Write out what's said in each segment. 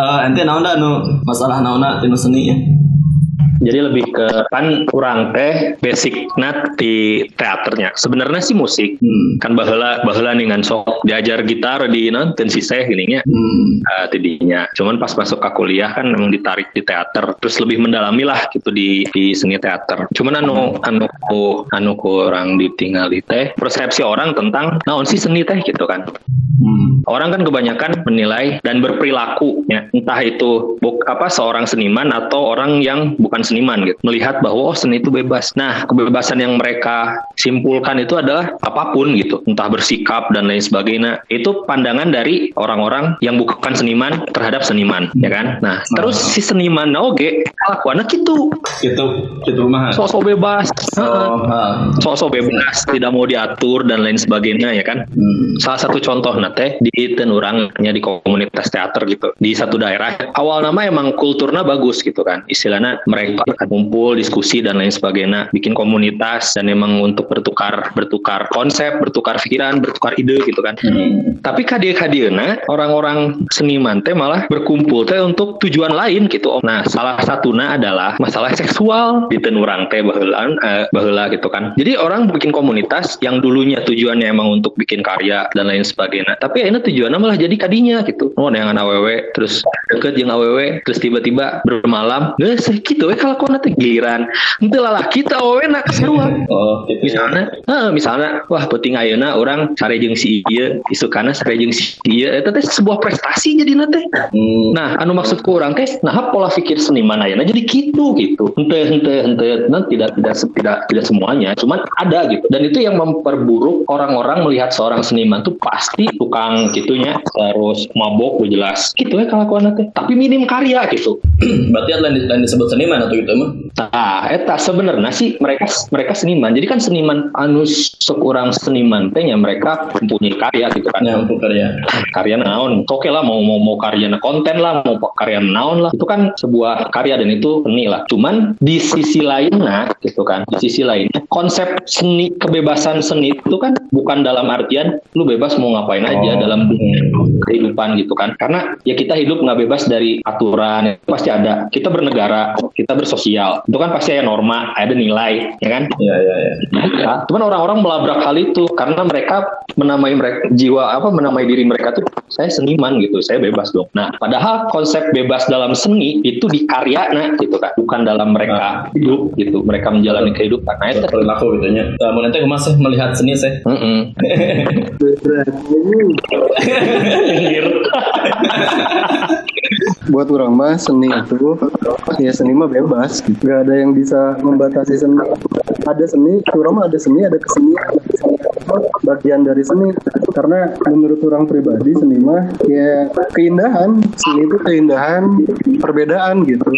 uh, ente naon da nu masalah naonna tinu seni ya jadi lebih ke kan kurang teh basic nat di teaternya. Sebenarnya sih musik. Hmm. Kan bahula bahula nih ngan sok diajar gitar di nonton si saya gini hmm. uh, tidinya. Cuman pas masuk ke kuliah kan memang ditarik di teater terus lebih mendalami lah gitu di di seni teater. Cuman anu anu anu kurang ditinggali teh persepsi orang tentang naon sih seni teh gitu kan. Hmm. Orang kan kebanyakan menilai dan berperilaku ya, entah itu buk, apa seorang seniman atau orang yang bukan seniman gitu, melihat bahwa oh seni itu bebas. Nah, kebebasan yang mereka simpulkan itu adalah apa pun gitu, entah bersikap dan lain sebagainya. Itu pandangan dari orang-orang yang bukan seniman terhadap seniman, ya kan? Nah, terus si seniman oke, kelakuannya gitu. Itu itu mah. Sosok bebas. Oh, Sosok bebas, tidak mau diatur dan lain sebagainya ya kan. Hmm. Salah satu contoh nah teh di tenurangnya di komunitas teater gitu di satu daerah awal nama emang kulturnya bagus gitu kan istilahnya mereka kumpul diskusi dan lain sebagainya. Bikin komunitas dan emang untuk bertukar bertukar konsep bertukar pikiran bertukar ide gitu kan. Hmm. tapi kadia kadiana orang-orang seniman teh malah berkumpul teh untuk tujuan lain gitu nah salah satunya adalah masalah seksual. Di tenurang teh baheula eh, bahula gitu kan. Jadi orang bikin komunitas yang dulunya tujuannya emang untuk bikin karya dan lain sebagainya. Tapi ini tujuannya malah jadi kadinya gitu. Oh yang aww terus deket yang aww terus tiba-tiba bermalam. Nggak gitu ya kau nanti giliran itu lah kita aww nak keseruan oh gitu. misalnya? Nah, misalnya wah penting ayeuna orang cari jeng si iya isukana cari jeng si iya. Itu teh sebuah prestasi jadi nanti hmm. nah anu maksudku orang teh nah pola pikir seniman ayeuna jadi gitu gitu. Ente ente ente nah, tidak tidak tidak tidak semuanya cuman ada gitu. Dan itu yang memperburuk orang-orang melihat seorang seniman tuh pasti tukang gitunya terus mabok jelas. Gitu ya kelakuan nanti tapi minim karya gitu. Berarti lain disebut seniman atau gitu emang nah eta sebenarnya sih mereka mereka seniman. Jadi kan seniman anus sekurang seniman teh ya mereka mempunyai karya gitu kan. Ya untuk karya. Karya naon. Oke lah mau mau mau karya konten lah mau karya naon lah. Itu kan sebuah karya dan itu seni lah. Cuman di sisi lainnya gitu kan di sisi lainnya konsep seni kebebasan seni itu kan bukan dalam artian lu bebas mau ngapain aja oh. dalam kehidupan gitu kan. Karena ya kita hidup nggak bebas dari aturan. Pasti ada. Kita bernegara kita bersosial itu kan pasti ada norma ada nilai ya kan? Iya iya iya. Nah, cuman orang-orang melabrak hal itu karena mereka menamai mereka jiwa apa menamai diri mereka tuh saya seniman gitu. Saya bebas dong. Nah padahal konsep bebas dalam seni itu di karya nah gitu kan? Bukan dalam mereka nah. hidup gitu. Mereka menjalani kehidupan. Nah itu. Perilaku gitu nya mau nanti masih melihat seni saya? Mm -mm. Buat orang mah seni itu ya seni mah bebas, gak ada yang bisa membatasi seni. Ada seni, mah ada seni, ada kesenian. Bagian dari seni karena menurut orang pribadi seni mah ya keindahan, seni itu keindahan perbedaan gitu.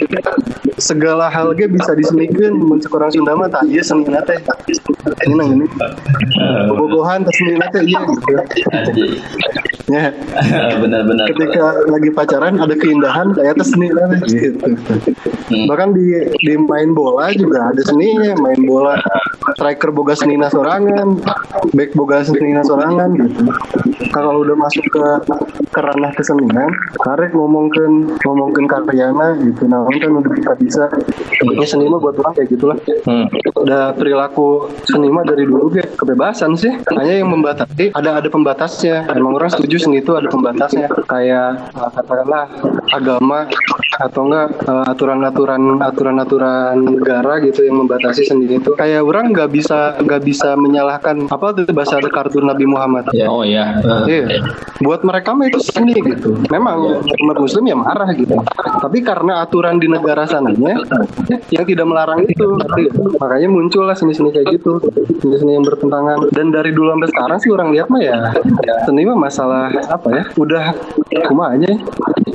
Segala hal ge bisa disenikan mencek orang Sunda mah tak iya seni nate. Ini nang ini. Bobogohan tas seni iya gitu. Ya. Benar-benar. Ketika lagi pacaran ada keindahan ternyata seni lah gitu. Bahkan di di main bola juga ada seninya, main bola striker boga seni sorangan, back boga seni sorangan gitu. Kalau udah masuk ke ke ranah kesenian, karek ngomongkan ngomongkan karyana gitu. Nah, kan udah bisa bisa. Ini seni mah buat orang kayak gitulah. Hmm. Udah perilaku seni mah dari dulu kayak kebebasan sih. Hanya yang membatasi ada ada pembatasnya. Emang orang setuju seni itu ada pembatasnya. Kayak katakanlah agama atau enggak uh, aturan-aturan aturan-aturan negara gitu yang membatasi sendiri itu kayak orang nggak bisa nggak bisa menyalahkan apa tuh bahasa kartun Nabi Muhammad? Ya, oh ya uh, iya. Buat mereka mah itu seni gitu. Memang umat muslim ya marah gitu. Tapi karena aturan di negara sananya yang tidak melarang itu. Makanya muncullah seni-seni kayak gitu seni-seni yang bertentangan. Dan dari dulu sampai sekarang sih orang lihat mah ya seni mah masalah apa ya udah kumanya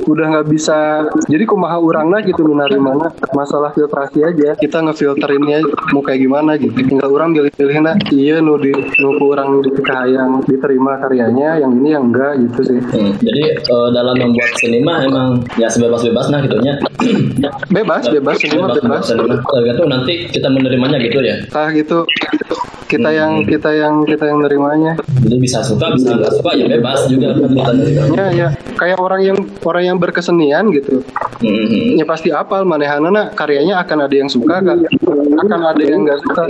udah nggak bisa. Jadi kumaha orang lah gitu minari mana? Masalah filtrasi aja. Kita ngefilterinnya mau kayak gimana gitu. Tinggal orang pilih-pilih nah iya nu di nu orang di yang diterima karyanya yang ini yang enggak gitu sih. Hmm, jadi uh, dalam membuat sinema emang ya sebebas-bebas nah gitunya. Bebas bebas bebas, bebas. bebas. itu nanti kita menerimanya gitu ya. Ah gitu kita hmm. yang kita yang kita yang nerimanya. Jadi bisa suka bisa nggak suka ya bebas juga ya ya. Kayak orang yang orang yang berkesenian gitu. Mm-hmm. ya pasti apal manehanana karyanya akan ada yang suka kan akan ada yang nggak suka.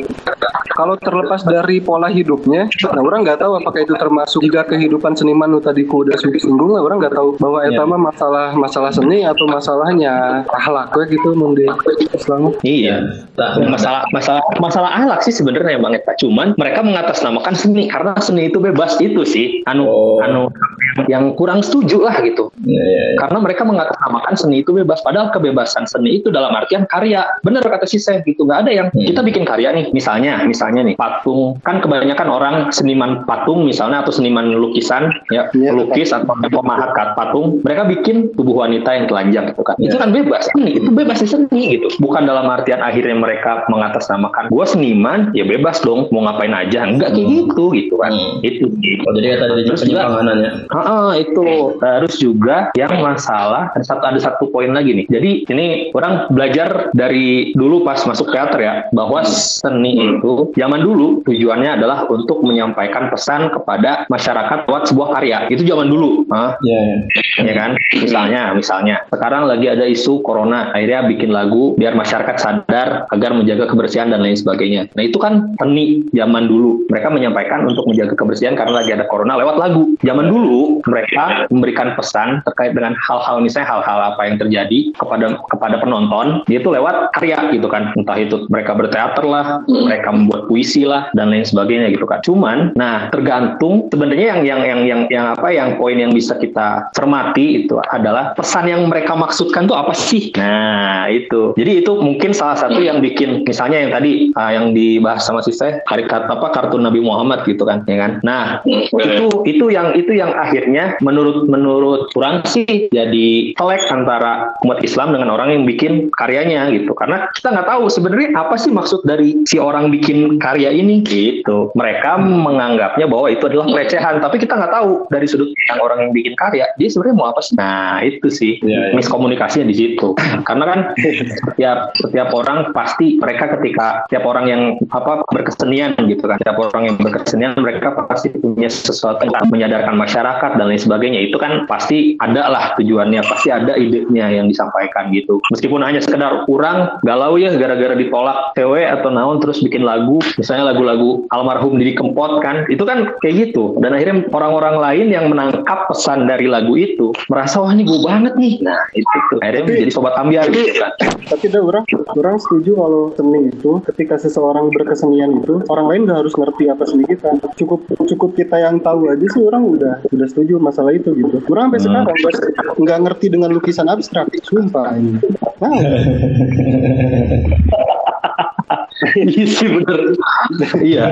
Kalau terlepas dari pola hidupnya nah orang nggak tahu apakah itu termasuk juga kehidupan seniman nu tadi ku udah singgung lah orang nggak tahu bahwa yeah. etama masalah masalah seni atau masalahnya ahlak gitu mundi Islam. Iya. Nah, masalah masalah masalah ahlak sih sebenarnya bang Eta cuman mereka mengatasnamakan seni karena seni itu bebas itu sih anu oh. anu yang kurang setuju lah gitu yeah, yeah, yeah. karena mereka mengatasnamakan seni itu bebas padahal kebebasan seni itu dalam artian karya bener kata si Seth gitu nggak ada yang hmm. kita bikin karya nih misalnya misalnya nih patung kan kebanyakan orang seniman patung misalnya atau seniman lukisan ya yeah. lukis atau pemahat patung mereka bikin tubuh wanita yang telanjang gitu kan yeah. itu kan bebas seni itu bebas seni gitu bukan dalam artian akhirnya mereka mengatasnamakan gue seniman ya bebas dong mau ngapain aja? Enggak kayak hmm. gitu gitu kan. Hmm. itu. Gitu. oh, jadi kata tadi penyimpanganannya ah itu. Terus juga yang masalah ada satu ada satu poin lagi nih. Jadi ini orang belajar dari dulu pas masuk teater ya bahwa seni itu zaman dulu tujuannya adalah untuk menyampaikan pesan kepada masyarakat lewat sebuah karya. Itu zaman dulu. Ah yeah, yeah. ya kan? Misalnya misalnya. Sekarang lagi ada isu corona. Akhirnya bikin lagu biar masyarakat sadar agar menjaga kebersihan dan lain sebagainya. Nah itu kan seni zaman dulu. Mereka menyampaikan untuk menjaga kebersihan karena lagi ada corona lewat lagu. Zaman dulu mereka memberikan pesan terkait dengan hal-hal misalnya hal-hal apa yang terjadi kepada kepada penonton itu lewat karya gitu kan. Entah itu mereka berteater lah mereka membuat puisi lah dan lain sebagainya gitu kan. Cuman nah tergantung sebenarnya yang yang yang yang yang apa yang poin yang bisa kita cermati itu adalah pesan yang mereka maksudkan tuh apa sih? Nah itu. Jadi itu mungkin salah satu yang bikin misalnya yang tadi uh, yang dibahas sama si saya karikat apa kartun Nabi Muhammad gitu kan ya kan? Nah itu itu yang itu yang akhirnya menurut menurut kurang sih jadi telek antara umat Islam dengan orang yang bikin karyanya gitu. Karena kita nggak tahu sebenarnya apa sih maksud dari si orang bikin karya ini. Gitu. Mereka menganggapnya bahwa itu adalah pelecehan tapi kita nggak tahu dari sudut yang orang yang bikin karya dia sebenarnya mau apa sih? Nah itu sih ya, ya. miskomunikasinya di situ. Karena kan setiap setiap orang pasti mereka ketika setiap orang yang apa berkesenian gitu. Kan setiap orang yang berkesenian mereka pasti punya sesuatu yang menyadarkan masyarakat dan lain sebagainya. Itu kan pasti ada lah tujuannya pasti ada idenya yang disampaikan gitu. Meskipun hanya sekedar kurang galau ya gara-gara ditolak cewek atau naon terus bikin lagu misalnya lagu-lagu almarhum Didi Kempot kan. Itu kan kayak gitu. Dan akhirnya orang-orang lain yang menangkap pesan dari lagu itu merasa wah ini gue banget nih. Nah itu tuh. Akhirnya tapi, menjadi sobat ambiar gitu kan. tapi dah orang orang setuju kalau seni itu ketika seseorang berkesenian itu orang lain udah harus ngerti apa seni kita cukup cukup kita yang tahu aja sih orang udah udah setuju masalah itu gitu orang sampai hmm. sekarang nggak ngerti dengan lukisan abstrak sumpah ini nah. iya sih bener. Iya.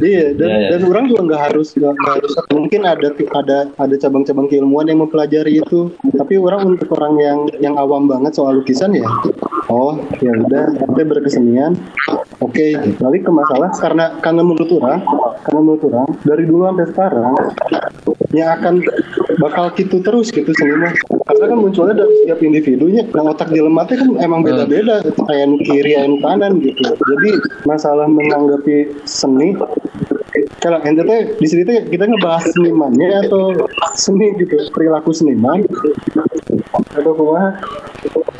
Iya dan, ya, ya. dan orang juga nggak harus nggak harus mungkin ada ada ada cabang-cabang keilmuan yang mempelajari itu. Tapi orang untuk orang yang yang awam banget soal lukisan ya oh ya udah kita berkesenian oke okay. balik ke masalah. Karena karena menurut orang karena menurut orang dari dulu sampai sekarang yang akan bakal gitu terus gitu seniman. Karena kan munculnya dari setiap individunya yang otak lemahnya kan emang beda-beda kayak kiri yang kanan gitu. Jadi masalah menanggapi seni kalau ente teh di sini tuh kita ngebahas senimannya atau seni gitu perilaku seniman. Atau kumaha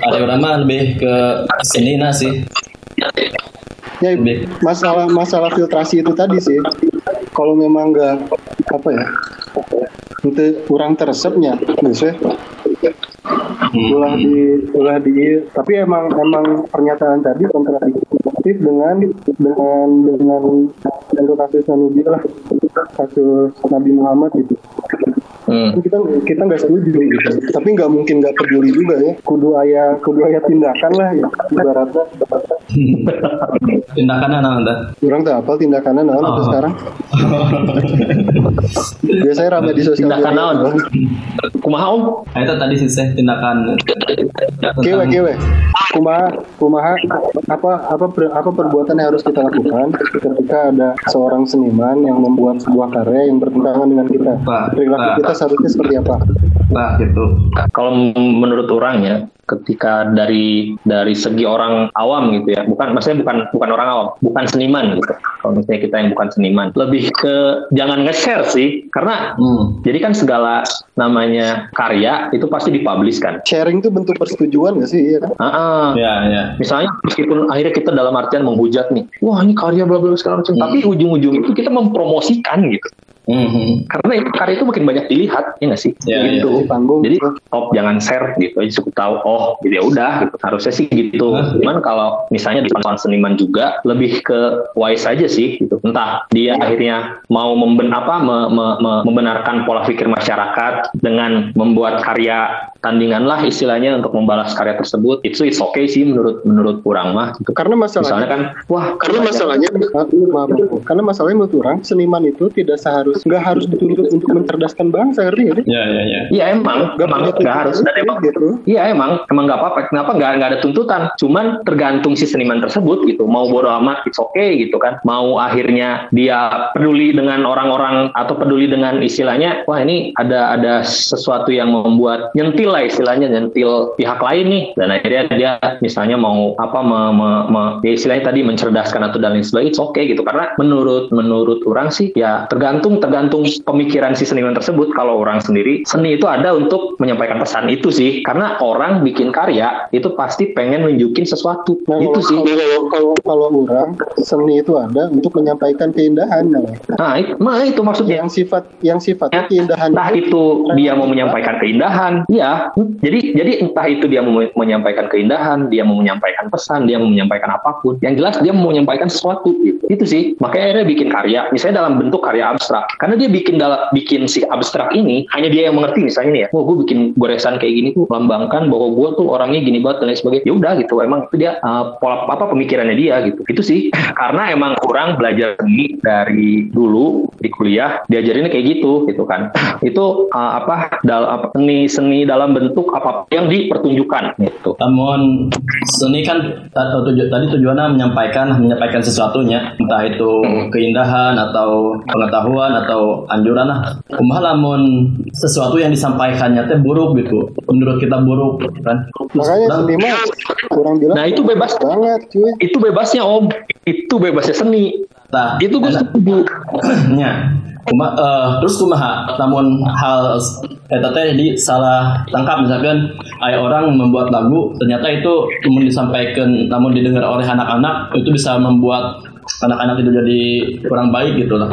ada berapa lebih ke seni nasi ya masalah masalah filtrasi itu tadi sih. Kalau memang nggak apa ya itu kurang teresepnya bisa hmm. ulah di ulah di tapi emang emang pernyataan tadi kontradiktif dengan dengan dengan dengan kasus Nabi lah kasus Nabi Muhammad gitu hmm. kita kita nggak setuju gitu tapi nggak mungkin nggak peduli juga ya. Kudu ayah kudu ayah tindakan lah ya ibaratnya. Tindakannya nah anda kurang tahu apa tindakannya nah oh. sekarang? Biasanya ramai di sosial tindakan naon? Kumaha om? Itu tadi sih tindakan. Kewe kewe. Kumaha kumaha apa apa apa perbuatan yang harus kita lakukan ketika ada seorang seniman yang membuat sebuah karya yang bertentangan dengan kita? Perilaku kita seharusnya seperti apa Nah, gitu. Kalau menurut orang ya, ketika dari dari segi orang awam gitu ya bukan maksudnya bukan bukan orang awam bukan seniman gitu kalau misalnya kita yang bukan seniman lebih ke jangan nge-share sih karena hmm. jadi kan segala namanya karya itu pasti dipublish kan sharing itu bentuk persetujuan gak sih iya kan uh -uh. ya ya misalnya meskipun akhirnya kita dalam artian menghujat nih wah ini karya bla bla segala macam hmm. tapi ujung-ujung itu kita mempromosikan gitu Mm-hmm. Karena itu karya itu makin banyak dilihat, ya nggak sih? Ya, gitu. Ya, Jadi top jangan share gitu aja cukup tahu. Oh, gitu ya udah. Gitu. Harusnya sih gitu. Nah, Cuman kalau misalnya di depan seniman juga lebih ke wise aja sih. Gitu. Entah dia ya. akhirnya mau memben apa me, me, me, membenarkan pola pikir masyarakat dengan membuat karya tandingan lah istilahnya untuk membalas karya tersebut. Itu it's okay sih menurut menurut kurang mah. Gitu. Karena masalahnya Misalnya kan, wah karena masalahnya, karena masalahnya menurut orang seniman itu tidak seharusnya nggak harus dituntut untuk mencerdaskan bangsa ngerti ya? Iya iya iya. Iya emang, gak emang nggak harus. Dan emang gitu. Iya emang, emang nggak apa-apa. Kenapa nggak nggak ada tuntutan? Cuman tergantung si seniman tersebut gitu. Mau bodo amat, it's okay gitu kan. Mau akhirnya dia peduli dengan orang-orang atau peduli dengan istilahnya, wah ini ada ada sesuatu yang membuat nyentil lah istilahnya nyentil pihak lain nih. Dan akhirnya dia misalnya mau apa me, me, me, ya istilahnya tadi mencerdaskan atau dan lain sebagainya, it's okay gitu. Karena menurut menurut orang sih ya tergantung tergantung pemikiran si seniman tersebut. Kalau orang sendiri, seni itu ada untuk menyampaikan pesan itu sih. Karena orang bikin karya itu pasti pengen nunjukin sesuatu. Nah, itu sih. Kalau, kalau, kalau orang, seni itu ada untuk menyampaikan keindahan. Nah, nah itu, nah, itu maksudnya. Yang sifat yang sifatnya ya, keindahan. Entah itu, itu dia mau menyampaikan keindahan. Ya, jadi jadi entah itu dia mau menyampaikan keindahan, dia mau menyampaikan pesan, dia mau menyampaikan apa pun. Yang jelas dia mau menyampaikan sesuatu. Gitu. Itu sih. Makanya dia bikin karya, misalnya dalam bentuk karya abstrak karena dia bikin dalam bikin si abstrak ini hanya dia yang mengerti misalnya nih ya. Oh gue bikin goresan kayak gini tuh melambangkan bahwa gue tuh orangnya gini banget dan lain sebagainya. Ya udah gitu emang itu dia uh, pola apa pemikirannya dia gitu. Itu sih. Karena emang kurang belajar seni dari dulu di kuliah diajarinnya kayak gitu gitu kan. Itu uh, apa dalam seni seni dalam bentuk apa yang dipertunjukkan gitu. Namun seni kan tadi tujuannya menyampaikan menyampaikan sesuatunya. Entah itu hmm. keindahan atau pengetahuan atau anjuran lah. Kumaha lamun sesuatu yang disampaikannya teh buruk gitu menurut kita buruk kan? Makanya seni mah kurang bilang nah itu bebas. banget cuy. Itu bebasnya om. Itu bebasnya seni. Nah itu gue setuju. Ya. Kuma, uh, terus kumaha? Namun hal eta teh jadi salah tangkap misalkan ay orang membuat lagu ternyata itu cuma disampaikan namun didengar oleh anak-anak itu bisa membuat anak-anak itu jadi kurang baik gitu lah.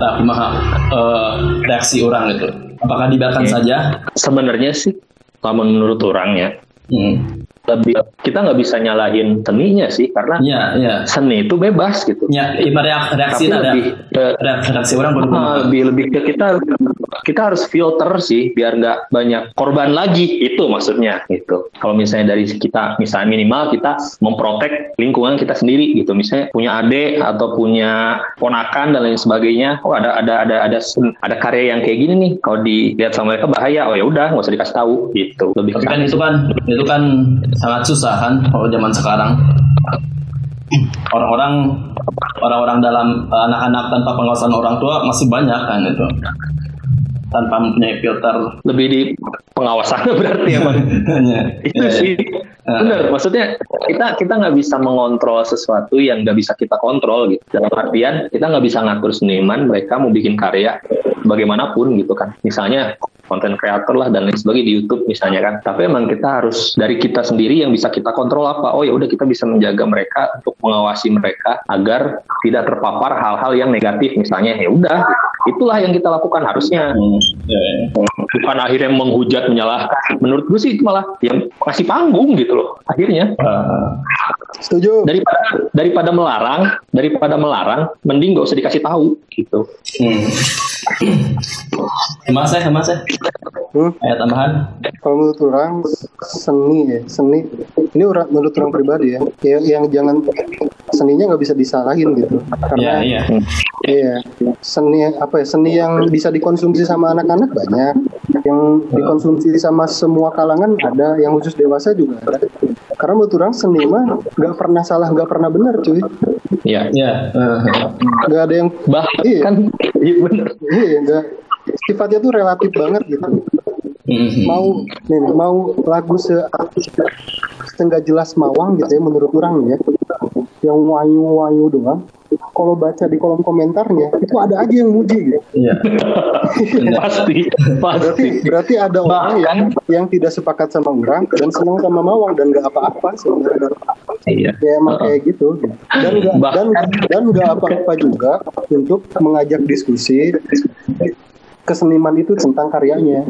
Nah, kumaha uh, reaksi orang itu? Apakah dibiarkan okay. saja? Sebenarnya sih, kalau menurut orang ya, hmm lebih kita nggak bisa nyalahin seninya sih karena ya, ya. seni itu bebas gitu. Ya, reaksi, reaksi ada lebih ke, reaksi orang uh, lebih lebih ke kita kita harus filter sih biar nggak banyak korban lagi itu maksudnya gitu. Kalau misalnya dari kita misalnya minimal kita memprotek lingkungan kita sendiri gitu. Misalnya punya adik atau punya ponakan dan lain sebagainya. Oh ada ada ada ada ada karya yang kayak gini nih. Kalau dilihat sama mereka bahaya. Oh ya udah nggak usah dikasih tahu gitu. Lebih kan itu kan itu kan sangat susah kan kalau zaman sekarang orang-orang orang-orang dalam eh, anak-anak tanpa pengawasan orang tua masih banyak kan itu tanpa mempunyai filter lebih di pengawasan berarti ya bang itu ya, sih ya. benar maksudnya kita kita nggak bisa mengontrol sesuatu yang nggak bisa kita kontrol gitu dalam artian kita nggak bisa ngatur seniman mereka mau bikin karya bagaimanapun gitu kan misalnya konten kreator lah dan lain sebagainya di YouTube misalnya kan. Tapi emang kita harus dari kita sendiri yang bisa kita kontrol apa. Oh ya udah kita bisa menjaga mereka untuk mengawasi mereka agar tidak terpapar hal-hal yang negatif misalnya. Ya udah itulah yang kita lakukan harusnya. Hmm. Ya, ya. Bukan akhirnya menghujat menyalahkan. Menurut gue sih itu malah yang kasih panggung gitu loh akhirnya. Uh, setuju. Daripada daripada melarang, daripada melarang, mending gak usah dikasih tahu gitu. Hmm. Emas ya, emas ya. Hmm? Ayat tambahan. Kalau menurut orang seni ya, seni ini orang menurut orang pribadi ya, yang, yang jangan seninya nggak bisa disalahin gitu. Karena iya, iya. iya seni apa ya seni yang bisa dikonsumsi sama anak-anak banyak, yang dikonsumsi sama semua kalangan ada, yang khusus dewasa juga ada. Karena menurut orang seni mah nggak pernah salah, nggak pernah benar, cuy. Iya. Iya. Nggak ada yang bahkan iya, iya benar. Iya, enggak sifatnya tuh relatif banget gitu hmm. mau nih mau lagu se setengah jelas mawang gitu ya menurut orang ya yang wayu-wayu doang kalau baca di kolom komentarnya itu ada aja yang muji gitu. Iya. pasti, pasti. Berarti, berarti ada orang yang yang tidak sepakat sama orang dan senang sama Mawang dan nggak apa-apa sebenarnya. Iya. Ya emang uh kayak gitu. Dan nggak dan dan nggak apa-apa juga untuk mengajak diskusi keseniman itu tentang karyanya.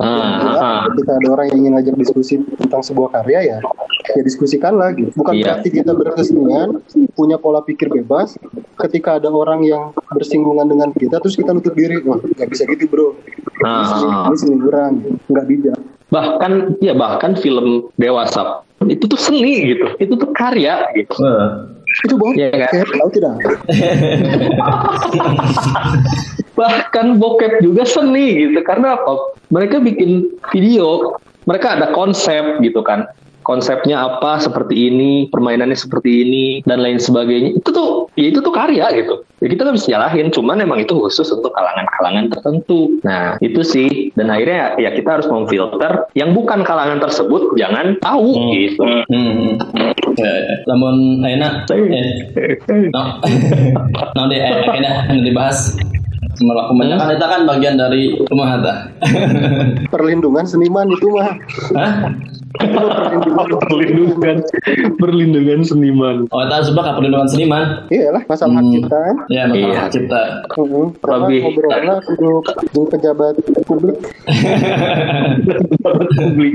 Ah, ah. Ketika ada orang yang ingin ngajak diskusi tentang sebuah karya ya, ya diskusikan lagi. Bukan iya. berarti kita berkesenian, punya pola pikir bebas. Ketika ada orang yang bersinggungan dengan kita, terus kita nutup diri, wah nggak bisa gitu bro. Ah. Ini seni kurang, nggak bijak. Bahkan ya bahkan film dewasa itu tuh seni gitu, itu tuh karya gitu. Uh. Itu bohong. Ya, kan? tahu tidak? bahkan bokep juga seni gitu karena apa mereka bikin video mereka ada konsep gitu kan konsepnya apa seperti ini permainannya seperti ini dan lain sebagainya itu tuh ya itu tuh karya gitu ya kita nggak bisa jalahin cuman emang itu khusus untuk kalangan-kalangan tertentu nah itu sih dan akhirnya ya kita harus memfilter yang bukan kalangan tersebut jangan tahu hmm. gitu hmm. Ya, ya. namun enak eh, no, no deh enak dibahas Melakukan kebanyakan hmm? itu kan bagian dari kemahata. Perlindungan seniman itu mah. Hah? Perlindungan perlindungan seniman. Oh, itu sebab perlindungan seniman. Iya lah, masalah hmm. hak cipta kan. Iya, masalah iya. hak cipta. Uh-huh. Lebih ngobrolnya untuk pejabat publik. publik.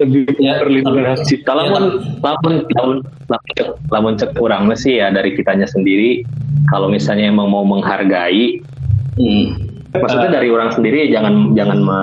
Lebih ya, perlindungan hak cipta. Ya, lamun lamun lamun lamun cek kurang sih ya dari kitanya sendiri kalau misalnya emang mau menghargai Hmm. Maksudnya dari orang sendiri jangan jangan me,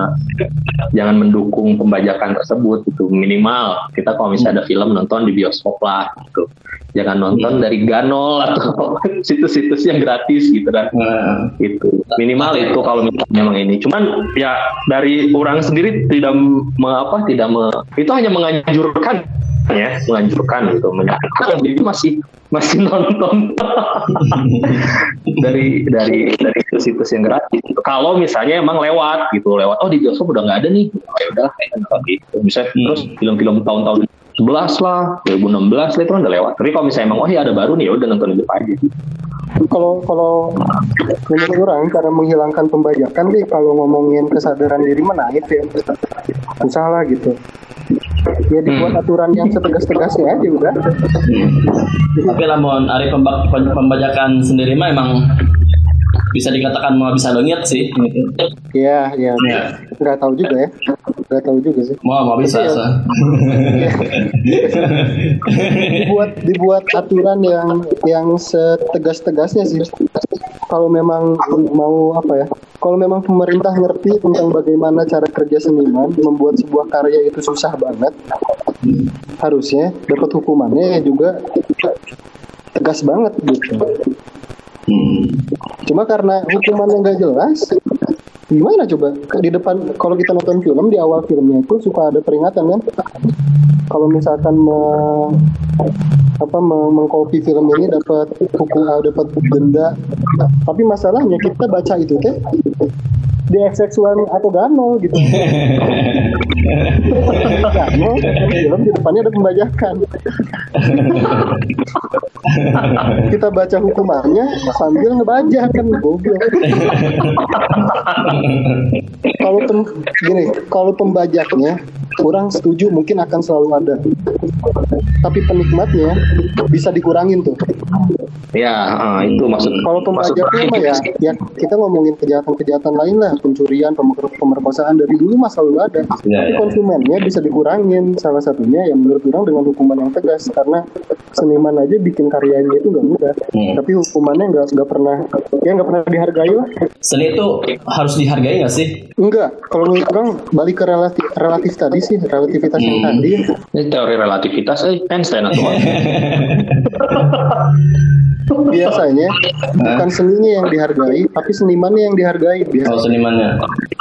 jangan mendukung pembajakan tersebut gitu. Minimal kita kalau misalnya ada film nonton di bioskop lah gitu. Jangan nonton hmm. dari Ganol atau situs-situs yang gratis gitu kan. Hmm. gitu. Minimal itu kalau misalnya memang ini. Cuman ya dari orang sendiri tidak me, apa tidak me, itu hanya menganjurkan ya menganjurkan gitu menyarankan jadi masih masih nonton. Dari dari dari situs yang gratis. Kalau misalnya emang lewat gitu lewat. Oh di bioskop udah nggak ada nih. Oh, ya udah kayak gitu. Misalnya hmm. terus film-film tahun-tahun 11 lah 2016 lah itu kan udah lewat tapi kalau misalnya emang oh ya ada baru nih ya udah nonton itu aja kalau kalau menurut orang cara menghilangkan pembajakan sih kalau ngomongin kesadaran diri mana itu ya usaha lah gitu ya dibuat hmm. aturan yang setegas-tegasnya aja udah hmm. tapi lamun hari pembajakan sendiri mah emang bisa dikatakan mau bisa lengit sih Iya, iya. Ya. Nggak tahu juga ya. Nggak tahu juga sih. Mau mau bisa. Ya. dibuat dibuat aturan yang yang setegas-tegasnya sih. Kalau memang mau apa ya? Kalau memang pemerintah ngerti tentang bagaimana cara kerja seniman membuat sebuah karya itu susah banget, harusnya dapat hukumannya ya juga tegas banget gitu. Cuma karena hukumannya nggak jelas, gimana coba di depan kalau kita nonton film di awal filmnya itu suka ada peringatan kan? Kalau misalkan me, apa me, film ini dapat hukum dapat denda, tapi masalahnya kita baca itu teh di seksual atau gano gitu. gano, film di depannya ada pembajakan. kita baca hukumannya sambil ngebajak kan goblok. kalau gini, kalau pembajaknya kurang setuju mungkin akan selalu ada. Tapi penikmatnya bisa dikurangin tuh. Ya, uh, itu maksud. Kalau pembajaknya mah ya, ya kita ngomongin kejahatan-kejahatan lain lah, pencurian, pemerkosaan dari dulu mah selalu ada. Ya, Tapi ya. konsumennya bisa dikurangin. Salah satunya yang menurut orang dengan hukuman yang tegas karena seniman aja bikin karyanya itu nggak mudah. Hmm. Tapi hukumannya nggak nggak pernah ya nggak pernah dihargai lah. Seni itu harus dihargai nggak sih? Enggak. Kalau menurut orang balik ke relatif relatif tadi sih relativitas hmm. yang tadi. Ini teori relativitas, eh Einstein atau biasanya bukan seninya yang dihargai tapi senimannya yang dihargai biasanya. Oh, senimannya.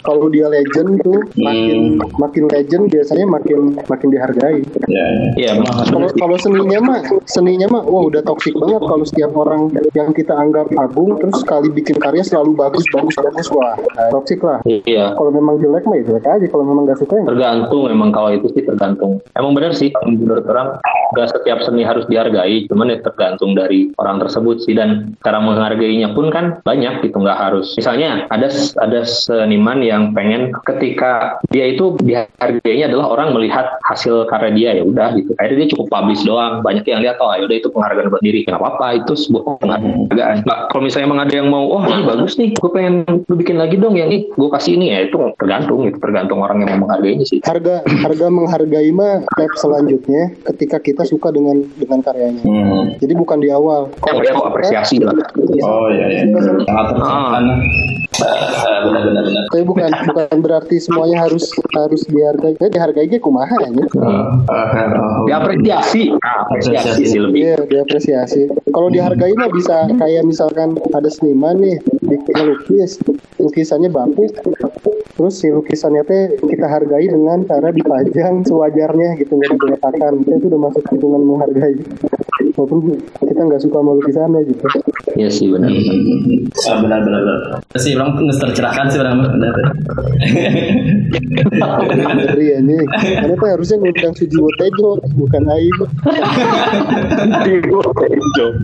Kalau dia legend tuh makin Hmm. makin legend biasanya makin makin dihargai. Ya. Iya, Kalau kalau seninya mah seninya mah wah udah toksik banget kalau setiap orang yang kita anggap agung terus sekali bikin karya selalu bagus bagus bagus wah toksik lah. iya. Kalau memang jelek mah ya jelek aja kalau memang gak suka ya. Tergantung emang kalau itu sih tergantung. Emang benar sih menurut orang gak setiap seni harus dihargai, cuman ya tergantung dari orang tersebut sih dan cara menghargainya pun kan banyak gitu nggak harus. Misalnya ada ada seniman yang pengen ketika dia itu dihargainya adalah orang melihat hasil karya dia ya udah gitu. Akhirnya dia cukup publish doang. Banyak yang lihat oh ya udah itu penghargaan buat diri. Nggak apa-apa itu sebuah penghargaan. Nah, kalau misalnya emang ada yang mau oh ini bagus nih, gue pengen lu bikin lagi dong yang ini gue kasih ini ya itu tergantung gitu tergantung orang yang mau menghargainya sih. Harga harga menghargai mah step selanjutnya ketika kita suka dengan dengan karyanya. Hmm. Jadi bukan di awal. Yang dia mau apresiasi lah. Oh iya iya. Sangat terkesan. Eh, Benar-benar benar. Tapi bukan bukan berarti semuanya harus harus dihargai. Ya dihargai ge kumaha ya. Oh, Diapresiasi, nah, apresiasi sih lebih. Iya, diapresiasi. Kalau dihargai mah bisa kayak misalkan ada seniman nih bikin lukis, lukisannya bagus. Terus si lukisannya teh kita hargai dengan cara dipajang sewajarnya gitu nggak diletakkan. Itu udah masuk hitungan menghargai. Walaupun kita nggak suka sama lukisannya gitu. Iya sih benar. Ah, benar benar benar. Sih orang nggak tercerahkan sih orang benar. Ngeri ini. Karena tuh harusnya ngundang Sujiwo Tejo bukan Aib.